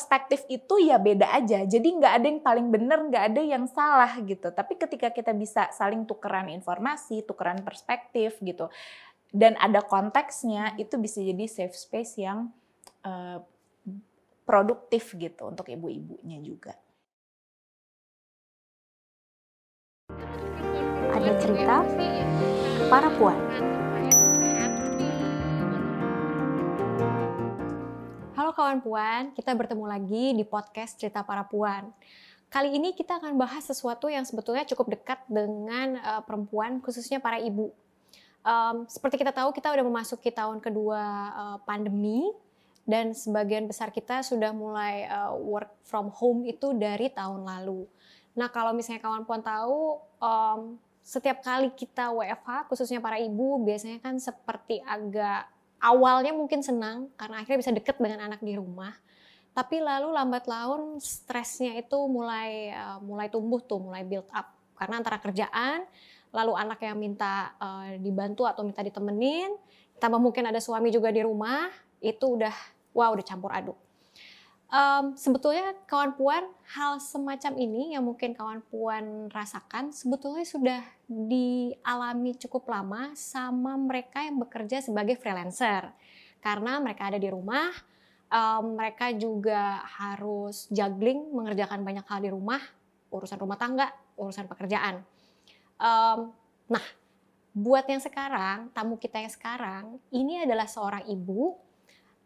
perspektif itu ya beda aja. Jadi nggak ada yang paling benar, nggak ada yang salah gitu. Tapi ketika kita bisa saling tukeran informasi, tukeran perspektif gitu, dan ada konteksnya, itu bisa jadi safe space yang uh, produktif gitu untuk ibu-ibunya juga. Ada cerita para puan. Halo kawan puan, kita bertemu lagi di podcast Cerita Para Puan. Kali ini kita akan bahas sesuatu yang sebetulnya cukup dekat dengan uh, perempuan, khususnya para ibu. Um, seperti kita tahu, kita udah memasuki tahun kedua uh, pandemi, dan sebagian besar kita sudah mulai uh, work from home itu dari tahun lalu. Nah, kalau misalnya kawan puan tahu, um, setiap kali kita WFH, khususnya para ibu, biasanya kan seperti agak awalnya mungkin senang karena akhirnya bisa deket dengan anak di rumah. Tapi lalu lambat laun stresnya itu mulai uh, mulai tumbuh tuh, mulai build up karena antara kerjaan, lalu anak yang minta uh, dibantu atau minta ditemenin, tambah mungkin ada suami juga di rumah, itu udah wow udah campur aduk um, sebetulnya kawan puan hal semacam ini yang mungkin kawan puan rasakan sebetulnya sudah dialami cukup lama sama mereka yang bekerja sebagai freelancer. Karena mereka ada di rumah um, mereka juga harus juggling mengerjakan banyak hal di rumah urusan rumah tangga urusan pekerjaan. Um, nah buat yang sekarang tamu kita yang sekarang ini adalah seorang ibu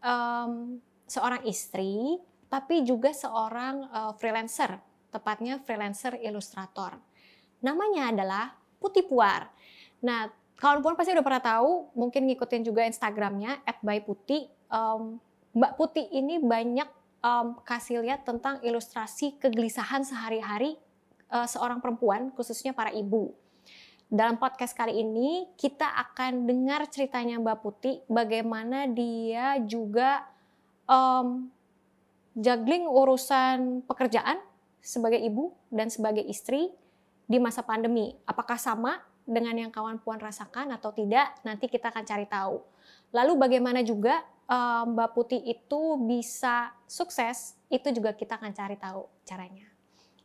um, seorang istri tapi juga seorang uh, freelancer, tepatnya freelancer ilustrator. Namanya adalah Putih Puar. Nah, kawan puan pasti udah pernah tahu, mungkin ngikutin juga Instagramnya @byputih. Um, Mbak Putih ini banyak um, kasih lihat tentang ilustrasi kegelisahan sehari-hari uh, seorang perempuan, khususnya para ibu. Dalam podcast kali ini kita akan dengar ceritanya Mbak Putih, bagaimana dia juga um, juggling urusan pekerjaan sebagai ibu dan sebagai istri di masa pandemi. Apakah sama dengan yang kawan puan rasakan atau tidak? Nanti kita akan cari tahu. Lalu bagaimana juga uh, Mbak Putih itu bisa sukses? Itu juga kita akan cari tahu caranya.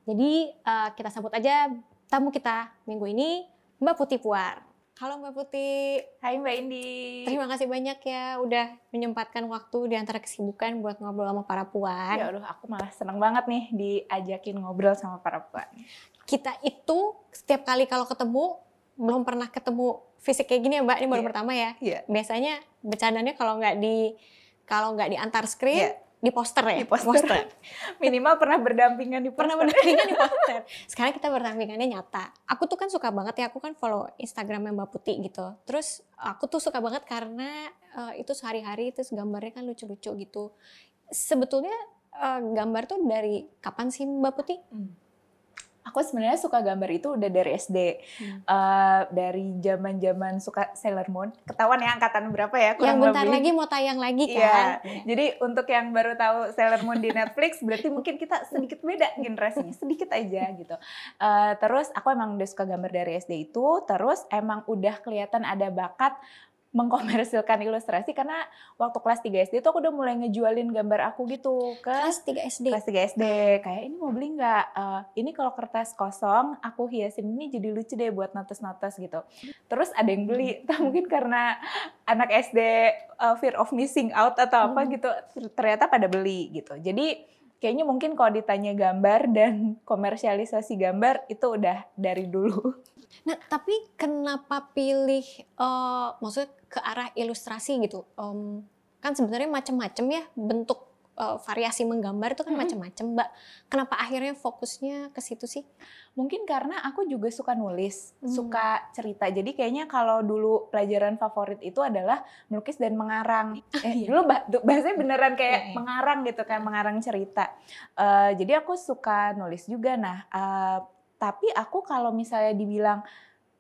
Jadi uh, kita sambut aja tamu kita minggu ini, Mbak Putih Puar. Halo Mbak Putih. Hai Mbak Indi. Terima kasih banyak ya udah menyempatkan waktu di antara kesibukan buat ngobrol sama para puan. Ya aduh aku malah seneng banget nih diajakin ngobrol sama para puan. Kita itu setiap kali kalau ketemu belum pernah ketemu fisik kayak gini ya Mbak, ini baru yeah. pertama ya. Yeah. Biasanya bercandanya kalau nggak di kalau nggak di antar screen yeah di poster ya? Di poster. poster. Minimal pernah berdampingan di poster. Pernah berdampingan di poster. Sekarang kita berdampingannya nyata. Aku tuh kan suka banget ya, aku kan follow Instagramnya Mbak Putih gitu. Terus aku tuh suka banget karena uh, itu sehari-hari terus gambarnya kan lucu-lucu gitu. Sebetulnya uh, gambar tuh dari kapan sih Mbak Putih? Hmm aku sebenarnya suka gambar itu udah dari SD hmm. uh, dari zaman zaman suka Sailor Moon ketahuan ya angkatan berapa ya yang bentar lebih. lagi mau tayang lagi iya. kan ya. jadi untuk yang baru tahu Sailor Moon di Netflix berarti mungkin kita sedikit beda generasinya sedikit aja gitu uh, terus aku emang udah suka gambar dari SD itu terus emang udah kelihatan ada bakat mengkomersilkan ilustrasi karena waktu kelas 3 SD itu aku udah mulai ngejualin gambar aku gitu ke kelas 3 SD. Kelas 3 SD. Kayak ini mau beli nggak? Uh, ini kalau kertas kosong aku hiasin ini jadi lucu deh buat notes-notes gitu. Terus ada yang beli, tak mungkin karena anak SD uh, fear of missing out atau apa hmm. gitu. Ternyata pada beli gitu. Jadi kayaknya mungkin kalau ditanya gambar dan komersialisasi gambar itu udah dari dulu. Nah, tapi kenapa pilih uh, maksudnya ke arah ilustrasi gitu? Um, kan sebenarnya macam-macam ya bentuk uh, variasi menggambar itu kan hmm. macam-macam, Mbak. Kenapa akhirnya fokusnya ke situ sih? Mungkin karena aku juga suka nulis, hmm. suka cerita. Jadi kayaknya kalau dulu pelajaran favorit itu adalah melukis dan mengarang. Eh, iya. Dulu bah bahasanya beneran kayak iya, iya. mengarang gitu kan, mengarang cerita. Uh, jadi aku suka nulis juga. Nah, uh, tapi aku kalau misalnya dibilang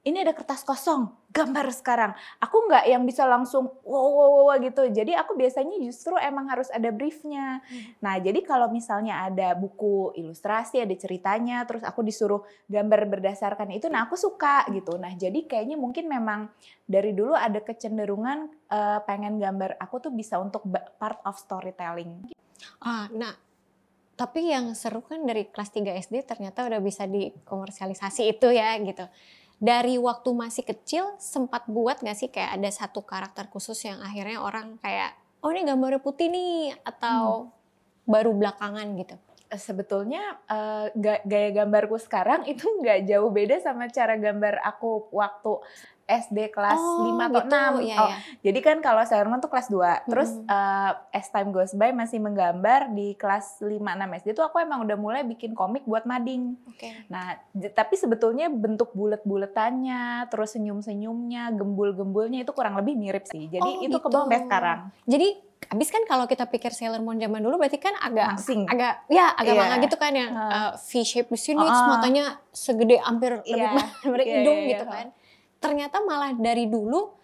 ini ada kertas kosong, gambar sekarang. Aku nggak yang bisa langsung wow, wow, wow gitu. Jadi aku biasanya justru emang harus ada briefnya. Hmm. Nah jadi kalau misalnya ada buku ilustrasi, ada ceritanya, terus aku disuruh gambar berdasarkan itu, nah aku suka gitu. Nah jadi kayaknya mungkin memang dari dulu ada kecenderungan uh, pengen gambar aku tuh bisa untuk part of storytelling. Ah, nah Tapi yang seru kan dari kelas 3 SD ternyata udah bisa dikomersialisasi itu ya gitu. Dari waktu masih kecil sempat buat gak sih kayak ada satu karakter khusus yang akhirnya orang kayak oh ini gambarnya putih nih atau hmm. baru belakangan gitu? Sebetulnya uh, gaya gambarku sekarang itu nggak jauh beda sama cara gambar aku waktu SD kelas oh, 5 atau gitu. 6. Ya, oh, ya. Jadi kan kalau Sailor Moon tuh kelas 2. Terus hmm. uh, as time goes by masih menggambar di kelas 5 6 SD itu aku emang udah mulai bikin komik buat mading. Okay. Nah, tapi sebetulnya bentuk bulet-buletannya, terus senyum-senyumnya, gembul-gembulnya itu kurang lebih mirip sih. Jadi oh, itu gitu. kebawa sekarang. Jadi Abis kan kalau kita pikir Sailor Moon zaman dulu berarti kan agak Masing. agak ya agak yeah. manga gitu kan yang uh, V shape di sini uh, matanya segede hampir lebih yeah. yeah, hidung yeah, gitu yeah. kan ternyata malah dari dulu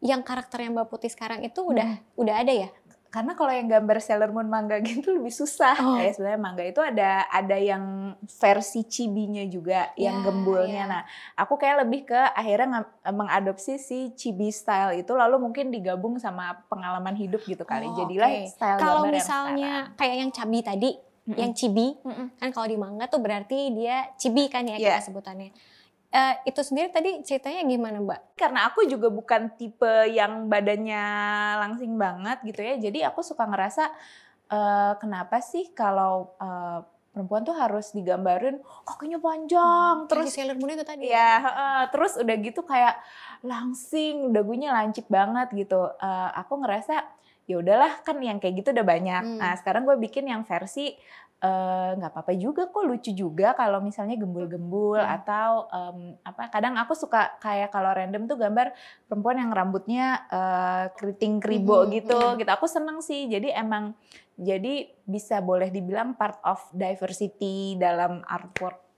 yang karakter yang Mbak Putih sekarang itu udah hmm. udah ada ya? Karena kalau yang gambar Sailor Moon manga gitu lebih susah. Oh. Kayak sebenarnya manga itu ada ada yang versi chibi-nya juga, yeah, yang gembulnya. Yeah. Nah, aku kayak lebih ke akhirnya mengadopsi si chibi style itu lalu mungkin digabung sama pengalaman hidup gitu kali. Oh, Jadilah okay. style Kalau misalnya yang kayak yang cabi tadi, mm -mm. yang chibi, mm -mm. kan kalau di manga tuh berarti dia chibi kan ya yeah. kita sebutannya Uh, itu sendiri tadi ceritanya gimana Mbak? Karena aku juga bukan tipe yang badannya langsing banget gitu ya, jadi aku suka ngerasa uh, kenapa sih kalau uh, perempuan tuh harus digambarin kakinya panjang, hmm, terus Sailor Moon itu tadi. Ya, uh, terus udah gitu kayak langsing, dagunya lancip banget gitu. Uh, aku ngerasa ya udahlah kan yang kayak gitu udah banyak. Hmm. Nah sekarang gue bikin yang versi nggak uh, apa-apa juga kok lucu juga kalau misalnya gembul-gembul hmm. atau um, apa kadang aku suka kayak kalau random tuh gambar perempuan yang rambutnya uh, keriting kribo hmm. gitu hmm. gitu aku seneng sih jadi emang jadi bisa boleh dibilang part of diversity dalam artwork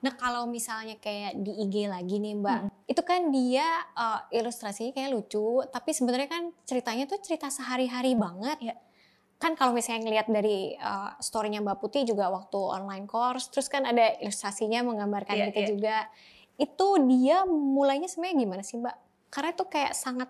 Nah kalau misalnya kayak di IG lagi nih Mbak, hmm. itu kan dia uh, ilustrasinya kayak lucu, tapi sebenarnya kan ceritanya tuh cerita sehari-hari banget. Ya kan kalau misalnya ngelihat dari uh, story-nya Mbak Putih juga waktu online course, terus kan ada ilustrasinya menggambarkan yeah, gitu yeah. juga. Itu dia mulainya sebenarnya gimana sih Mbak? Karena itu kayak sangat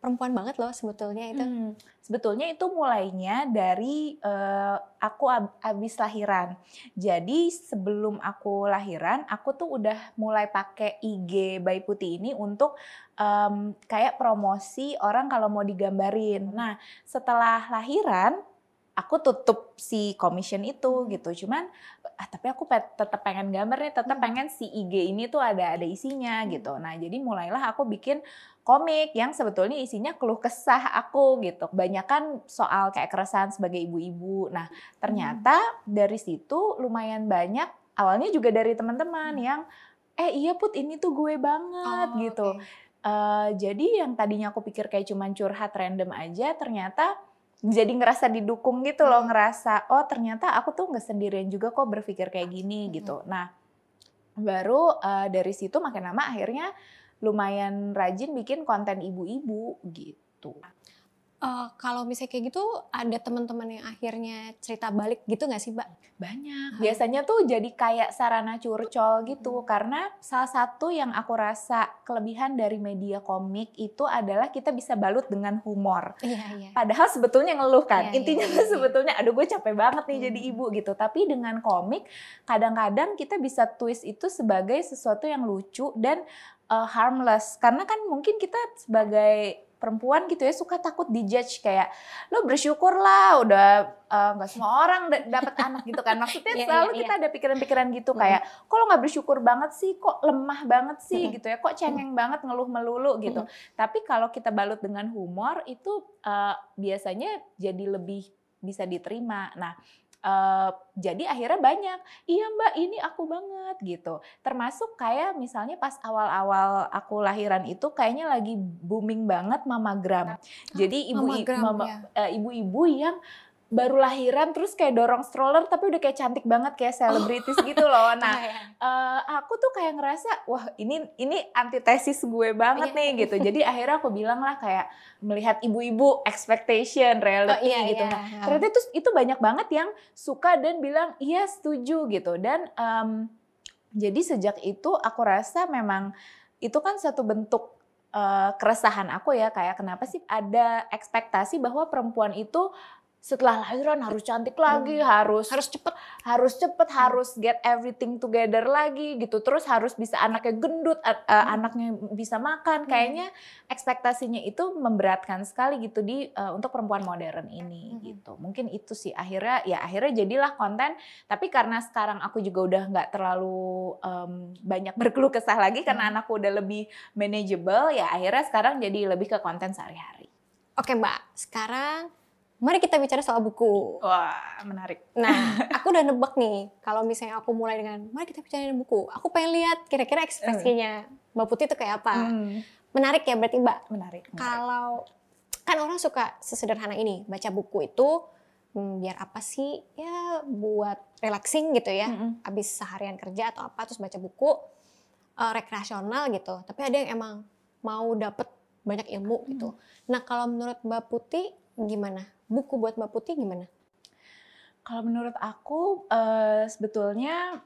perempuan banget loh sebetulnya itu. Hmm, sebetulnya itu mulainya dari uh, aku ab abis lahiran. Jadi sebelum aku lahiran, aku tuh udah mulai pakai IG Bayi Putih ini untuk um, kayak promosi orang kalau mau digambarin. Nah setelah lahiran aku tutup si commission itu gitu cuman ah tapi aku pe tetap pengen gambar nih tetap hmm. pengen si IG ini tuh ada ada isinya hmm. gitu nah jadi mulailah aku bikin komik yang sebetulnya isinya keluh kesah aku gitu kebanyakan soal kayak keresahan sebagai ibu-ibu nah ternyata hmm. dari situ lumayan banyak awalnya juga dari teman-teman yang eh iya put ini tuh gue banget oh, gitu okay. uh, jadi yang tadinya aku pikir kayak cuman curhat random aja ternyata jadi ngerasa didukung gitu loh, hmm. ngerasa oh ternyata aku tuh nggak sendirian juga kok berpikir kayak gini hmm. gitu. Nah baru uh, dari situ makin lama akhirnya lumayan rajin bikin konten ibu-ibu gitu. Uh, kalau misalnya kayak gitu ada teman-teman yang akhirnya cerita balik gitu nggak sih mbak? Banyak. Biasanya tuh jadi kayak sarana curcol gitu hmm. karena salah satu yang aku rasa kelebihan dari media komik itu adalah kita bisa balut dengan humor. Iya, iya. Padahal sebetulnya ngeluh kan. Iya, Intinya iya, iya, sebetulnya aduh gue capek banget nih hmm. jadi ibu gitu. Tapi dengan komik kadang-kadang kita bisa twist itu sebagai sesuatu yang lucu dan uh, harmless karena kan mungkin kita sebagai perempuan gitu ya suka takut dijudge kayak lo bersyukur lah udah eh, nggak uh, semua orang dapat anak gitu kan maksudnya yeah, selalu yeah, kita yeah. ada pikiran-pikiran gitu mm. kayak kok lo nggak bersyukur banget sih kok lemah banget sih mm. gitu ya kok cengeng mm. banget ngeluh melulu gitu tapi kalau kita balut dengan humor itu uh, biasanya jadi lebih bisa diterima nah Uh, jadi akhirnya banyak, iya mbak ini aku banget gitu. Termasuk kayak misalnya pas awal-awal aku lahiran itu kayaknya lagi booming banget mamagram. Jadi ibu-ibu mama, ya. uh, ibu-ibu yang baru lahiran terus kayak dorong stroller tapi udah kayak cantik banget kayak selebritis oh. gitu loh. Nah, uh, aku tuh kayak ngerasa wah ini ini antitesis gue banget iya. nih gitu. Jadi akhirnya aku bilang lah kayak melihat ibu-ibu expectation reality oh, iya, gitu. Iya. Nah, ternyata itu itu banyak banget yang suka dan bilang iya setuju gitu. Dan um, jadi sejak itu aku rasa memang itu kan satu bentuk uh, keresahan aku ya kayak kenapa sih ada ekspektasi bahwa perempuan itu setelah lahiran harus cantik lagi, hmm. harus harus cepet, harus cepet, hmm. harus get everything together lagi gitu. Terus harus bisa anaknya gendut, uh, hmm. anaknya bisa makan. Hmm. Kayaknya ekspektasinya itu memberatkan sekali gitu di uh, untuk perempuan modern ini hmm. gitu. Mungkin itu sih akhirnya ya akhirnya jadilah konten. Tapi karena sekarang aku juga udah nggak terlalu um, banyak berkeluh kesah lagi karena hmm. anakku udah lebih manageable, ya akhirnya sekarang jadi lebih ke konten sehari-hari. Oke Mbak, sekarang Mari kita bicara soal buku. Wah, menarik. Nah, aku udah nebak nih, kalau misalnya aku mulai dengan, mari kita bicara buku. Aku pengen lihat kira-kira ekspresinya Mbak Putih itu kayak apa. Hmm. Menarik ya berarti Mbak? Menarik. menarik. Kalau, kan orang suka sesederhana ini, baca buku itu hmm, biar apa sih? Ya buat relaxing gitu ya. -hmm. Abis seharian kerja atau apa, terus baca buku, uh, rekreasional gitu. Tapi ada yang emang mau dapet banyak ilmu gitu. Hmm. Nah kalau menurut Mbak Putih gimana? buku buat Mbak Putih gimana? Kalau menurut aku uh, sebetulnya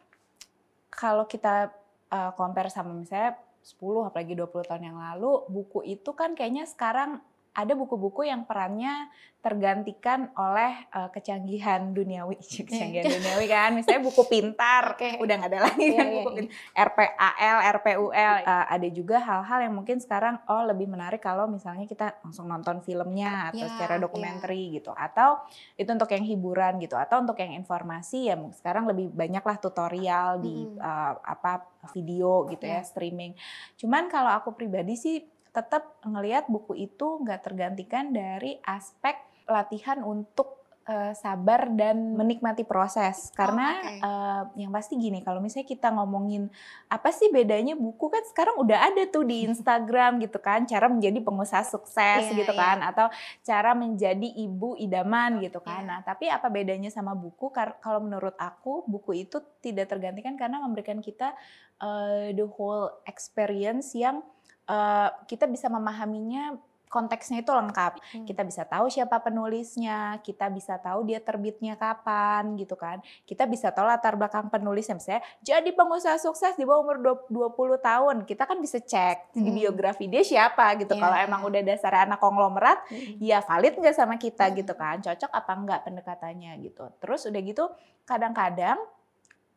kalau kita uh, compare sama misalnya 10 apalagi 20 tahun yang lalu, buku itu kan kayaknya sekarang ada buku-buku yang perannya tergantikan oleh uh, kecanggihan duniawi, kecanggihan yeah. duniawi kan, misalnya buku pintar, okay. udah nggak ada lagi yeah, kan yeah, buku yeah. RPAL, RPUL, uh, ada juga hal-hal yang mungkin sekarang oh lebih menarik kalau misalnya kita langsung nonton filmnya atau yeah, secara dokumenter yeah. gitu, atau itu untuk yang hiburan gitu, atau untuk yang informasi ya sekarang lebih banyak lah tutorial di mm. uh, apa video gitu yeah. ya streaming. Cuman kalau aku pribadi sih tetap ngelihat buku itu nggak tergantikan dari aspek latihan untuk uh, sabar dan menikmati proses karena oh, okay. uh, yang pasti gini kalau misalnya kita ngomongin apa sih bedanya buku kan sekarang udah ada tuh di Instagram gitu kan cara menjadi pengusaha sukses yeah, gitu yeah. kan atau cara menjadi ibu idaman gitu kan yeah. nah tapi apa bedanya sama buku kalau menurut aku buku itu tidak tergantikan karena memberikan kita uh, the whole experience yang uh, kita bisa memahaminya konteksnya itu lengkap. Hmm. Kita bisa tahu siapa penulisnya, kita bisa tahu dia terbitnya kapan gitu kan. Kita bisa tahu latar belakang penulisnya misalnya jadi pengusaha sukses di bawah umur 20 tahun. Kita kan bisa cek hmm. di biografi dia siapa gitu. Yeah. Kalau emang udah dasar anak konglomerat, hmm. ya valid nggak sama kita hmm. gitu kan. Cocok apa enggak pendekatannya gitu. Terus udah gitu kadang-kadang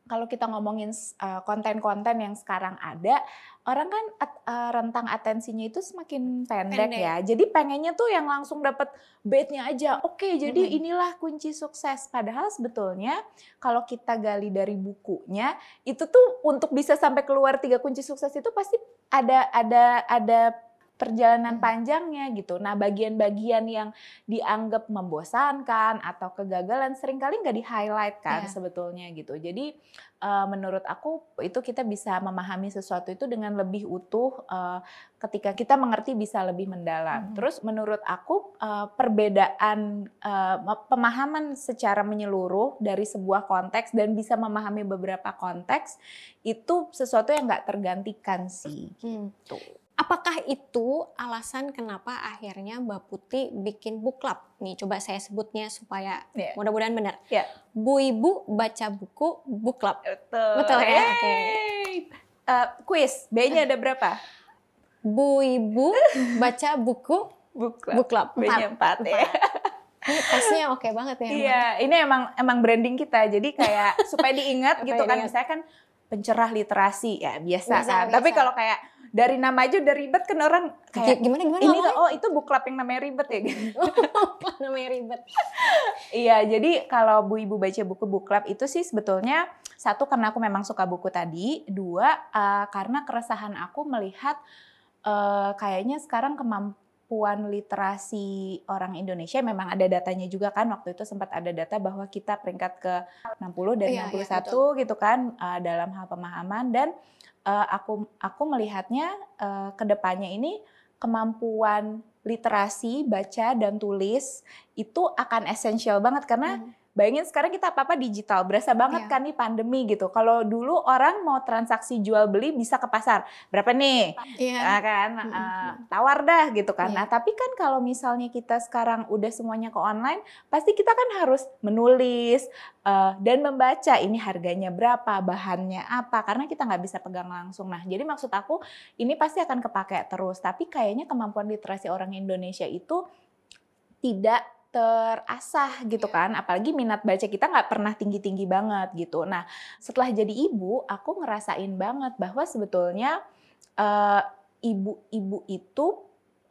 kalau kita ngomongin uh, konten-konten yang sekarang ada, orang kan uh, rentang atensinya itu semakin pendek, pendek ya. Jadi pengennya tuh yang langsung dapat bait-nya aja. Oke, okay, jadi hmm. inilah kunci sukses. Padahal sebetulnya kalau kita gali dari bukunya, itu tuh untuk bisa sampai keluar tiga kunci sukses itu pasti ada ada ada perjalanan panjangnya gitu. Nah, bagian-bagian yang dianggap membosankan atau kegagalan sering kali nggak di-highlight kan yeah. sebetulnya gitu. Jadi uh, menurut aku itu kita bisa memahami sesuatu itu dengan lebih utuh uh, ketika kita mengerti bisa lebih mendalam. Hmm. Terus menurut aku uh, perbedaan uh, pemahaman secara menyeluruh dari sebuah konteks dan bisa memahami beberapa konteks itu sesuatu yang nggak tergantikan sih. Hmm. Apakah itu alasan kenapa akhirnya Mbak Putih bikin book club? Nih coba saya sebutnya supaya yeah. mudah-mudahan benar. Yeah. Bu Ibu baca buku book club. Betul. Betul ya? Oke. Okay. Uh, eh, quiz, B-nya ada berapa? Bu Ibu baca buku book club. Book club. B-nya 4 ya. Ini tesnya oke okay banget ya. Iya, ini emang emang branding kita. Jadi kayak supaya diingat gitu kan. Misalnya kan pencerah literasi ya biasa, biasa kan. Biasa. Tapi kalau kayak dari nama aja udah ribet kan orang kayak gimana gimana ini tuh oh itu book club yang namanya ribet ya gitu. namanya ribet. iya, jadi kalau Bu Ibu baca buku book club itu sih sebetulnya satu karena aku memang suka buku tadi, dua uh, karena keresahan aku melihat uh, kayaknya sekarang kemampuan literasi orang Indonesia memang ada datanya juga kan waktu itu sempat ada data bahwa kita peringkat ke 60 dan iya, 61 iya, gitu kan uh, dalam hal pemahaman. Dan uh, aku aku melihatnya uh, ke depannya ini kemampuan literasi baca dan tulis itu akan esensial banget karena hmm Bayangin sekarang kita apa-apa digital, berasa banget yeah. kan nih pandemi gitu. Kalau dulu orang mau transaksi jual beli bisa ke pasar, berapa nih? Yeah. Nah, kan uh, tawar dah gitu kan. Yeah. Nah, tapi kan kalau misalnya kita sekarang udah semuanya ke online, pasti kita kan harus menulis uh, dan membaca ini harganya berapa, bahannya apa, karena kita nggak bisa pegang langsung. Nah, jadi maksud aku ini pasti akan kepake terus. Tapi kayaknya kemampuan literasi orang Indonesia itu tidak terasah gitu Iya. kan apalagi minat baca kita nggak pernah tinggi tinggi banget gitu nah setelah jadi ibu aku ngerasain banget bahwa sebetulnya eh, ibu-ibu itu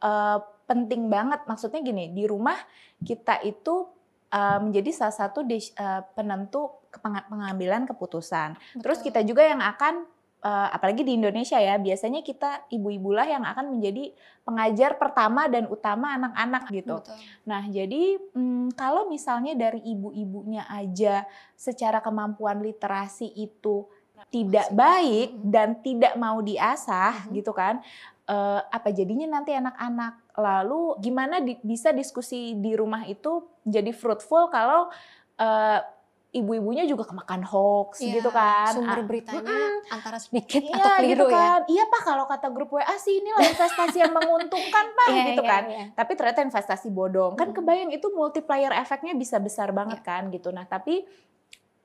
eh, penting banget maksudnya gini di rumah kita itu eh, menjadi salah satu eh, penentu pengambilan keputusan terus Betul. kita juga yang akan eh, apalagi di Indonesia ya biasanya kita ibu-ibulah yang akan menjadi pengajar pertama dan utama anak-anak gitu Betul. Nah, jadi mm, kalau misalnya dari ibu-ibunya aja secara kemampuan literasi itu tidak baik Mhm. dan tidak mau diasah Mhm. gitu kan, eh, apa jadinya nanti anak-anak lalu gimana di- bisa diskusi di rumah itu jadi fruitful kalau eh, ibu-ibunya juga kemakan hoax Iya, gitu kan? Sumber Ah, beritanya antara sedikit Iya atau keliru gitu ya. kan. Iya Pak kalau kata grup WA sih inilah investasi yang menguntungkan Pak Iya, gitu iya, kan iya. tapi ternyata investasi bodong kan kebayang itu multiplier efeknya bisa besar banget Iya. kan gitu nah tapi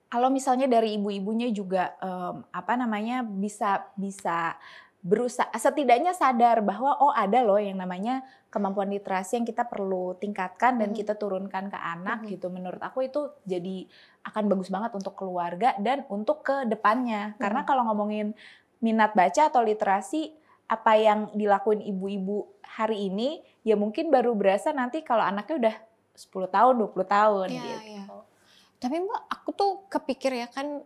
kalau misalnya dari ibu-ibunya juga em, apa namanya bisa bisa berusaha setidaknya sadar bahwa oh ada loh yang namanya kemampuan literasi yang kita perlu tingkatkan dan Mhm. kita turunkan ke anak Mhm. gitu menurut aku itu jadi akan bagus banget untuk keluarga dan untuk ke depannya karena Mhm. kalau ngomongin minat baca atau literasi apa yang dilakuin ibu-ibu hari ini ya mungkin baru berasa nanti kalau anaknya udah 10 tahun 20 tahun Iya, gitu. iya. Tapi Mbak, aku tuh kepikir ya kan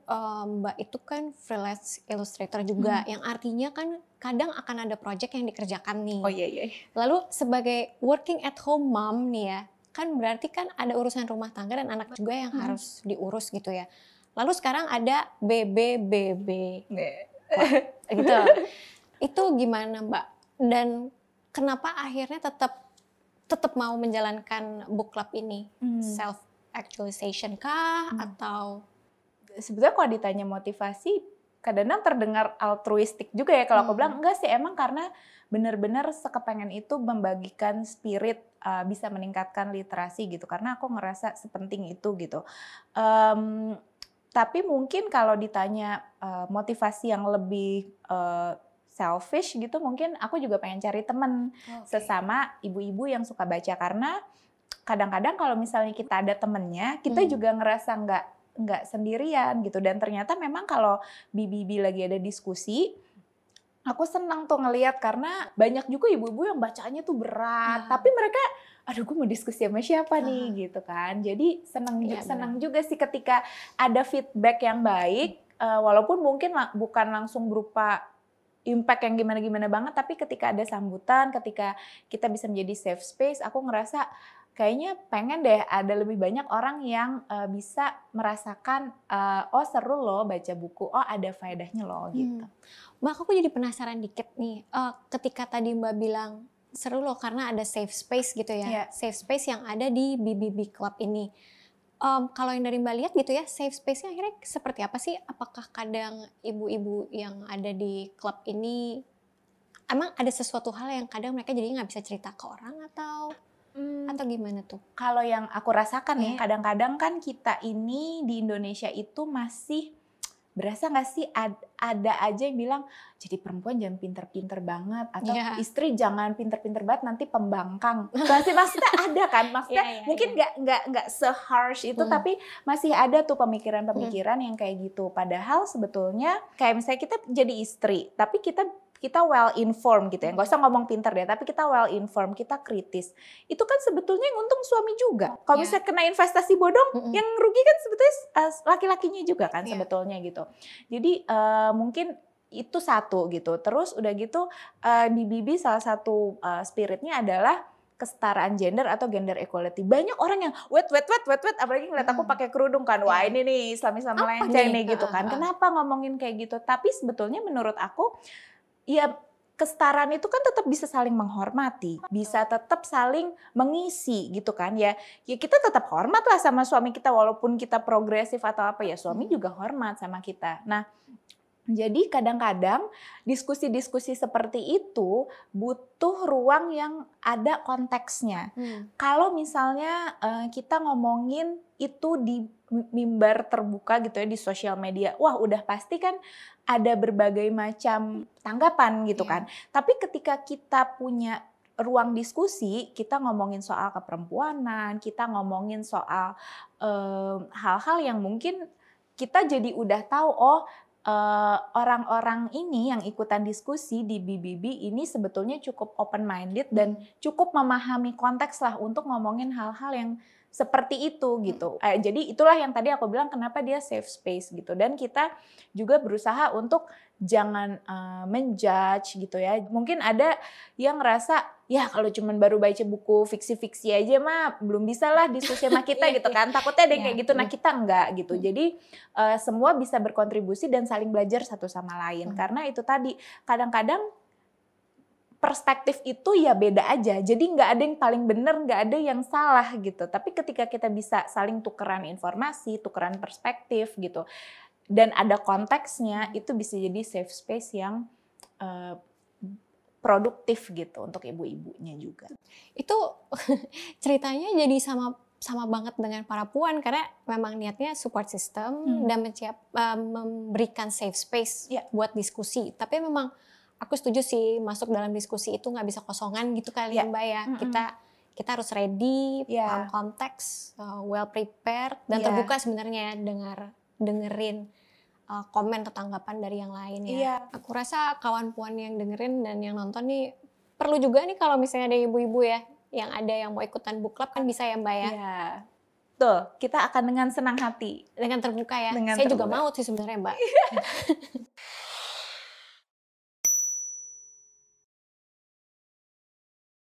Mbak itu kan freelance illustrator juga, Hmm. yang artinya kan kadang akan ada project yang dikerjakan nih. Oh iya iya. Lalu sebagai working at home mom nih ya, kan berarti kan ada urusan rumah tangga dan anak juga yang Hmm. harus diurus gitu ya. Lalu sekarang ada BBBB gitu. Itu gimana Mbak? Dan kenapa akhirnya tetap tetap mau menjalankan book club ini? Hmm. Self actualization kah Hmm. atau Sebetulnya kalau ditanya motivasi kadang-kadang terdengar altruistik juga ya kalau aku Hmm. bilang enggak sih emang karena benar-benar sekepengen itu membagikan spirit uh, bisa meningkatkan literasi gitu karena aku ngerasa sepenting itu gitu. Em, tapi mungkin kalau ditanya uh, motivasi yang lebih uh, selfish gitu mungkin aku juga pengen cari temen sesama ibu-ibu yang suka baca karena kadang-kadang kalau misalnya kita ada temennya kita Hmm. juga ngerasa nggak nggak sendirian gitu dan ternyata memang kalau bibi lagi ada diskusi aku senang tuh ngelihat karena banyak juga ibu-ibu yang bacanya tuh berat Ah. tapi mereka aduh gue mau diskusi sama siapa nih Ah. gitu kan jadi senang Iya, senang juga sih ketika ada feedback yang baik eh, walaupun mungkin la- bukan langsung berupa impact yang gimana-gimana banget tapi ketika ada sambutan ketika kita bisa menjadi safe space aku ngerasa kayaknya pengen deh ada lebih banyak orang yang eh, bisa merasakan eh, oh seru loh baca buku oh ada faedahnya loh gitu Hmm. Mbak, aku jadi penasaran dikit nih. Eh, ketika tadi Mbak bilang seru loh karena ada safe space gitu ya. Iya. Safe space yang ada di BBB Club ini. Em, kalau yang dari Mbak lihat gitu ya, safe space-nya akhirnya seperti apa sih? Apakah kadang ibu-ibu yang ada di klub ini emang ada sesuatu hal yang kadang mereka jadi nggak bisa cerita ke orang atau Hmm, atau gimana tuh? kalau yang aku rasakan nih Iya. kadang-kadang kan kita ini di Indonesia itu masih berasa nggak sih ad- ada aja yang bilang jadi perempuan jangan pinter-pinter banget atau Iya. istri jangan pinter-pinter banget nanti pembangkang masih maksudnya ada kan maksudnya Iya, iya, mungkin nggak nggak nggak se-harsh itu Hmm. tapi masih ada tuh pemikiran-pemikiran yang kayak gitu padahal sebetulnya kayak misalnya kita jadi istri tapi kita kita well informed gitu ya. Nggak usah ngomong pinter deh tapi kita well informed kita kritis. Itu kan sebetulnya yang untung suami juga. Kalau Iya. misalnya kena investasi bodong Mm-mm. yang rugi kan sebetulnya uh, laki-lakinya juga kan Iya. sebetulnya gitu. Jadi uh, mungkin itu satu gitu. Terus udah gitu uh, di Bibi salah satu uh, spiritnya adalah kesetaraan gender atau gender equality. Banyak orang yang wait wait wait wait wait apalagi ngeliat aku pakai kerudung kan. Wah Iya. ini nih Islam Islam melenceng nih? gitu kan. Kenapa ngomongin kayak gitu? Tapi sebetulnya menurut aku ya kesetaraan itu kan tetap bisa saling menghormati, bisa tetap saling mengisi gitu kan ya. Ya kita tetap hormat lah sama suami kita walaupun kita progresif atau apa ya suami Hmm. juga hormat sama kita. Nah, jadi kadang-kadang diskusi-diskusi seperti itu butuh ruang yang ada konteksnya. Hmm. Kalau misalnya eh, kita ngomongin itu di mimbar terbuka gitu ya di sosial media, wah udah pasti kan ada berbagai macam tanggapan gitu Iya. kan. Tapi ketika kita punya ruang diskusi kita ngomongin soal keperempuanan, kita ngomongin soal hal-hal um, yang mungkin kita jadi udah tahu oh orang-orang uh, ini yang ikutan diskusi di BBB ini sebetulnya cukup open minded dan cukup memahami konteks lah untuk ngomongin hal-hal yang seperti itu gitu. Eh, jadi itulah yang tadi aku bilang kenapa dia safe space gitu. Dan kita juga berusaha untuk jangan uh, menjudge gitu ya. Mungkin ada yang ngerasa ya kalau cuman baru baca buku fiksi-fiksi aja mah belum bisa lah diskusi sama kita iya, gitu iya. kan. Takutnya ada yang kayak iya, gitu. Nah kita enggak gitu. Hmm. Jadi uh, semua bisa berkontribusi dan saling belajar satu sama lain. Hmm. Karena itu tadi kadang-kadang perspektif itu ya beda aja. Jadi nggak ada yang paling benar, nggak ada yang salah gitu. Tapi ketika kita bisa saling tukeran informasi, tukeran perspektif gitu, dan ada konteksnya, itu bisa jadi safe space yang uh, produktif gitu untuk ibu-ibunya juga. Itu ceritanya jadi sama sama banget dengan para puan karena memang niatnya support system hmm. dan menciap, uh, memberikan safe space yeah. buat diskusi. Tapi memang aku setuju sih masuk dalam diskusi itu nggak bisa kosongan gitu kali yeah. mbak ya mm -hmm. kita kita harus ready yeah. paham konteks uh, well prepared dan yeah. terbuka sebenarnya dengar dengerin uh, komen atau tanggapan dari yang lain ya yeah. aku rasa kawan puan yang dengerin dan yang nonton nih perlu juga nih kalau misalnya ada ibu-ibu ya yang ada yang mau ikutan book club kan bisa ya mbak ya yeah. Tuh, kita akan dengan senang hati. Dengan terbuka ya. Dengan Saya terbuka. juga mau sih sebenarnya, Mbak.